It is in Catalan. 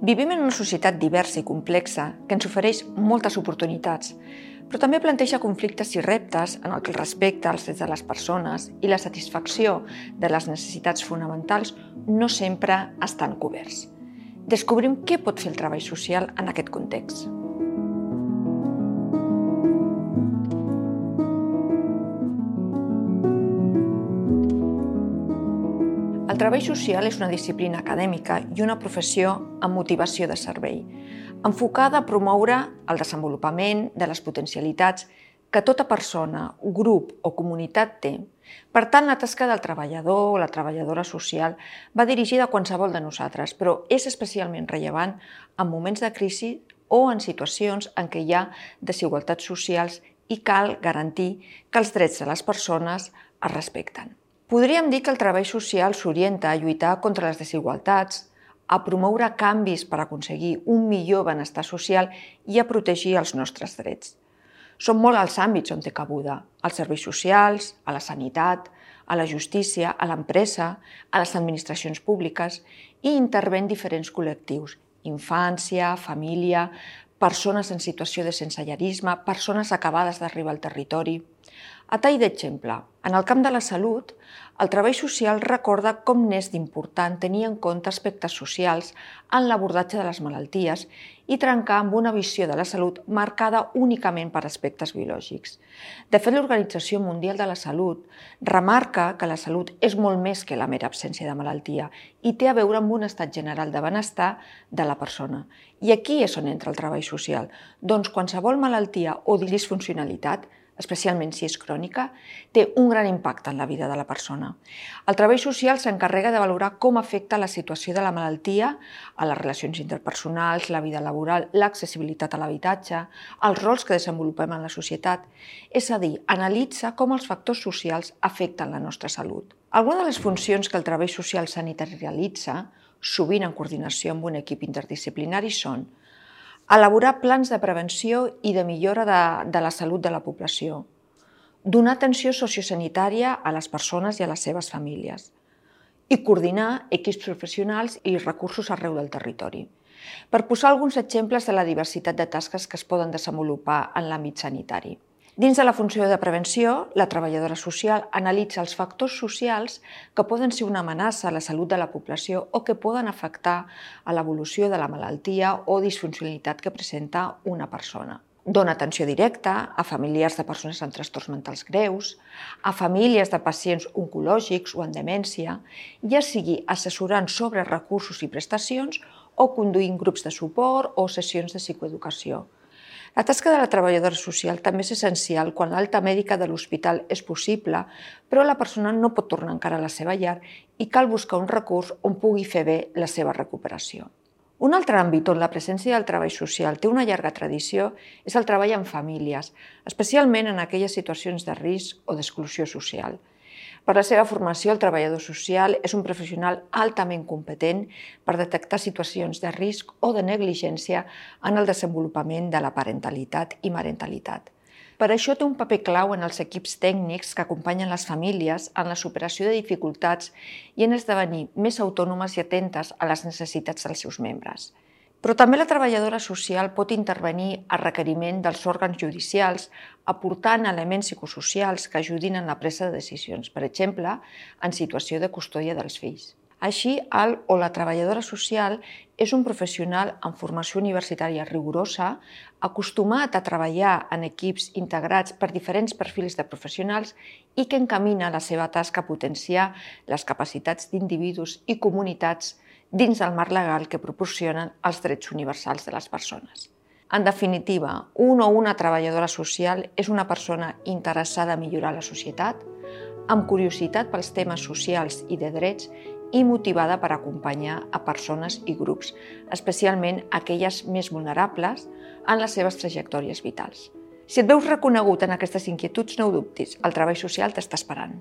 Vivim en una societat diversa i complexa que ens ofereix moltes oportunitats, però també planteja conflictes i reptes en el que el respecte als drets de les persones i la satisfacció de les necessitats fonamentals no sempre estan coberts. Descobrim què pot fer el treball social en aquest context. El treball social és una disciplina acadèmica i una professió amb motivació de servei, enfocada a promoure el desenvolupament de les potencialitats que tota persona, grup o comunitat té. Per tant, la tasca del treballador o la treballadora social va dirigida a qualsevol de nosaltres, però és especialment rellevant en moments de crisi o en situacions en què hi ha desigualtats socials i cal garantir que els drets de les persones es respecten. Podríem dir que el treball social s'orienta a lluitar contra les desigualtats, a promoure canvis per aconseguir un millor benestar social i a protegir els nostres drets. Són molt els àmbits on té cabuda, als serveis socials, a la sanitat, a la justícia, a l'empresa, a les administracions públiques i interven diferents col·lectius, infància, família, persones en situació de sensellarisme, persones acabades d'arribar al territori. A tall d'exemple, en el camp de la salut, el treball social recorda com n'és d'important tenir en compte aspectes socials en l'abordatge de les malalties i trencar amb una visió de la salut marcada únicament per aspectes biològics. De fet, l'Organització Mundial de la Salut remarca que la salut és molt més que la mera absència de malaltia i té a veure amb un estat general de benestar de la persona. I aquí és on entra el treball social. Doncs qualsevol malaltia o disfuncionalitat especialment si és crònica, té un gran impacte en la vida de la persona. El treball social s'encarrega de valorar com afecta la situació de la malaltia a les relacions interpersonals, la vida laboral, l'accessibilitat a l'habitatge, els rols que desenvolupem en la societat, és a dir, analitza com els factors socials afecten la nostra salut. Algunes de les funcions que el treball social sanitari realitza, sovint en coordinació amb un equip interdisciplinari, són elaborar plans de prevenció i de millora de, de la salut de la població, donar atenció sociosanitària a les persones i a les seves famílies i coordinar equips professionals i recursos arreu del territori. Per posar alguns exemples de la diversitat de tasques que es poden desenvolupar en l'àmbit sanitari. Dins de la funció de prevenció, la treballadora social analitza els factors socials que poden ser una amenaça a la salut de la població o que poden afectar a l'evolució de la malaltia o disfuncionalitat que presenta una persona. Dona atenció directa a familiars de persones amb trastorns mentals greus, a famílies de pacients oncològics o en demència, ja sigui assessorant sobre recursos i prestacions o conduint grups de suport o sessions de psicoeducació. La tasca de la treballadora social també és essencial quan l'alta mèdica de l'hospital és possible, però la persona no pot tornar encara a la seva llar i cal buscar un recurs on pugui fer bé la seva recuperació. Un altre àmbit on la presència del treball social té una llarga tradició és el treball en famílies, especialment en aquelles situacions de risc o d'exclusió social. Per la seva formació, el treballador social és un professional altament competent per detectar situacions de risc o de negligència en el desenvolupament de la parentalitat i marentalitat. Per això té un paper clau en els equips tècnics que acompanyen les famílies en la superació de dificultats i en esdevenir més autònomes i atentes a les necessitats dels seus membres. Però també la treballadora social pot intervenir a requeriment dels òrgans judicials aportant elements psicosocials que ajudin en la presa de decisions, per exemple, en situació de custòdia dels fills. Així, el o la treballadora social és un professional amb formació universitària rigorosa, acostumat a treballar en equips integrats per diferents perfils de professionals i que encamina la seva tasca a potenciar les capacitats d'individus i comunitats dins del marc legal que proporcionen els drets universals de les persones. En definitiva, un o una treballadora social és una persona interessada a millorar la societat, amb curiositat pels temes socials i de drets i motivada per acompanyar a persones i grups, especialment aquelles més vulnerables en les seves trajectòries vitals. Si et veus reconegut en aquestes inquietuds, no ho dubtis, el treball social t'està esperant.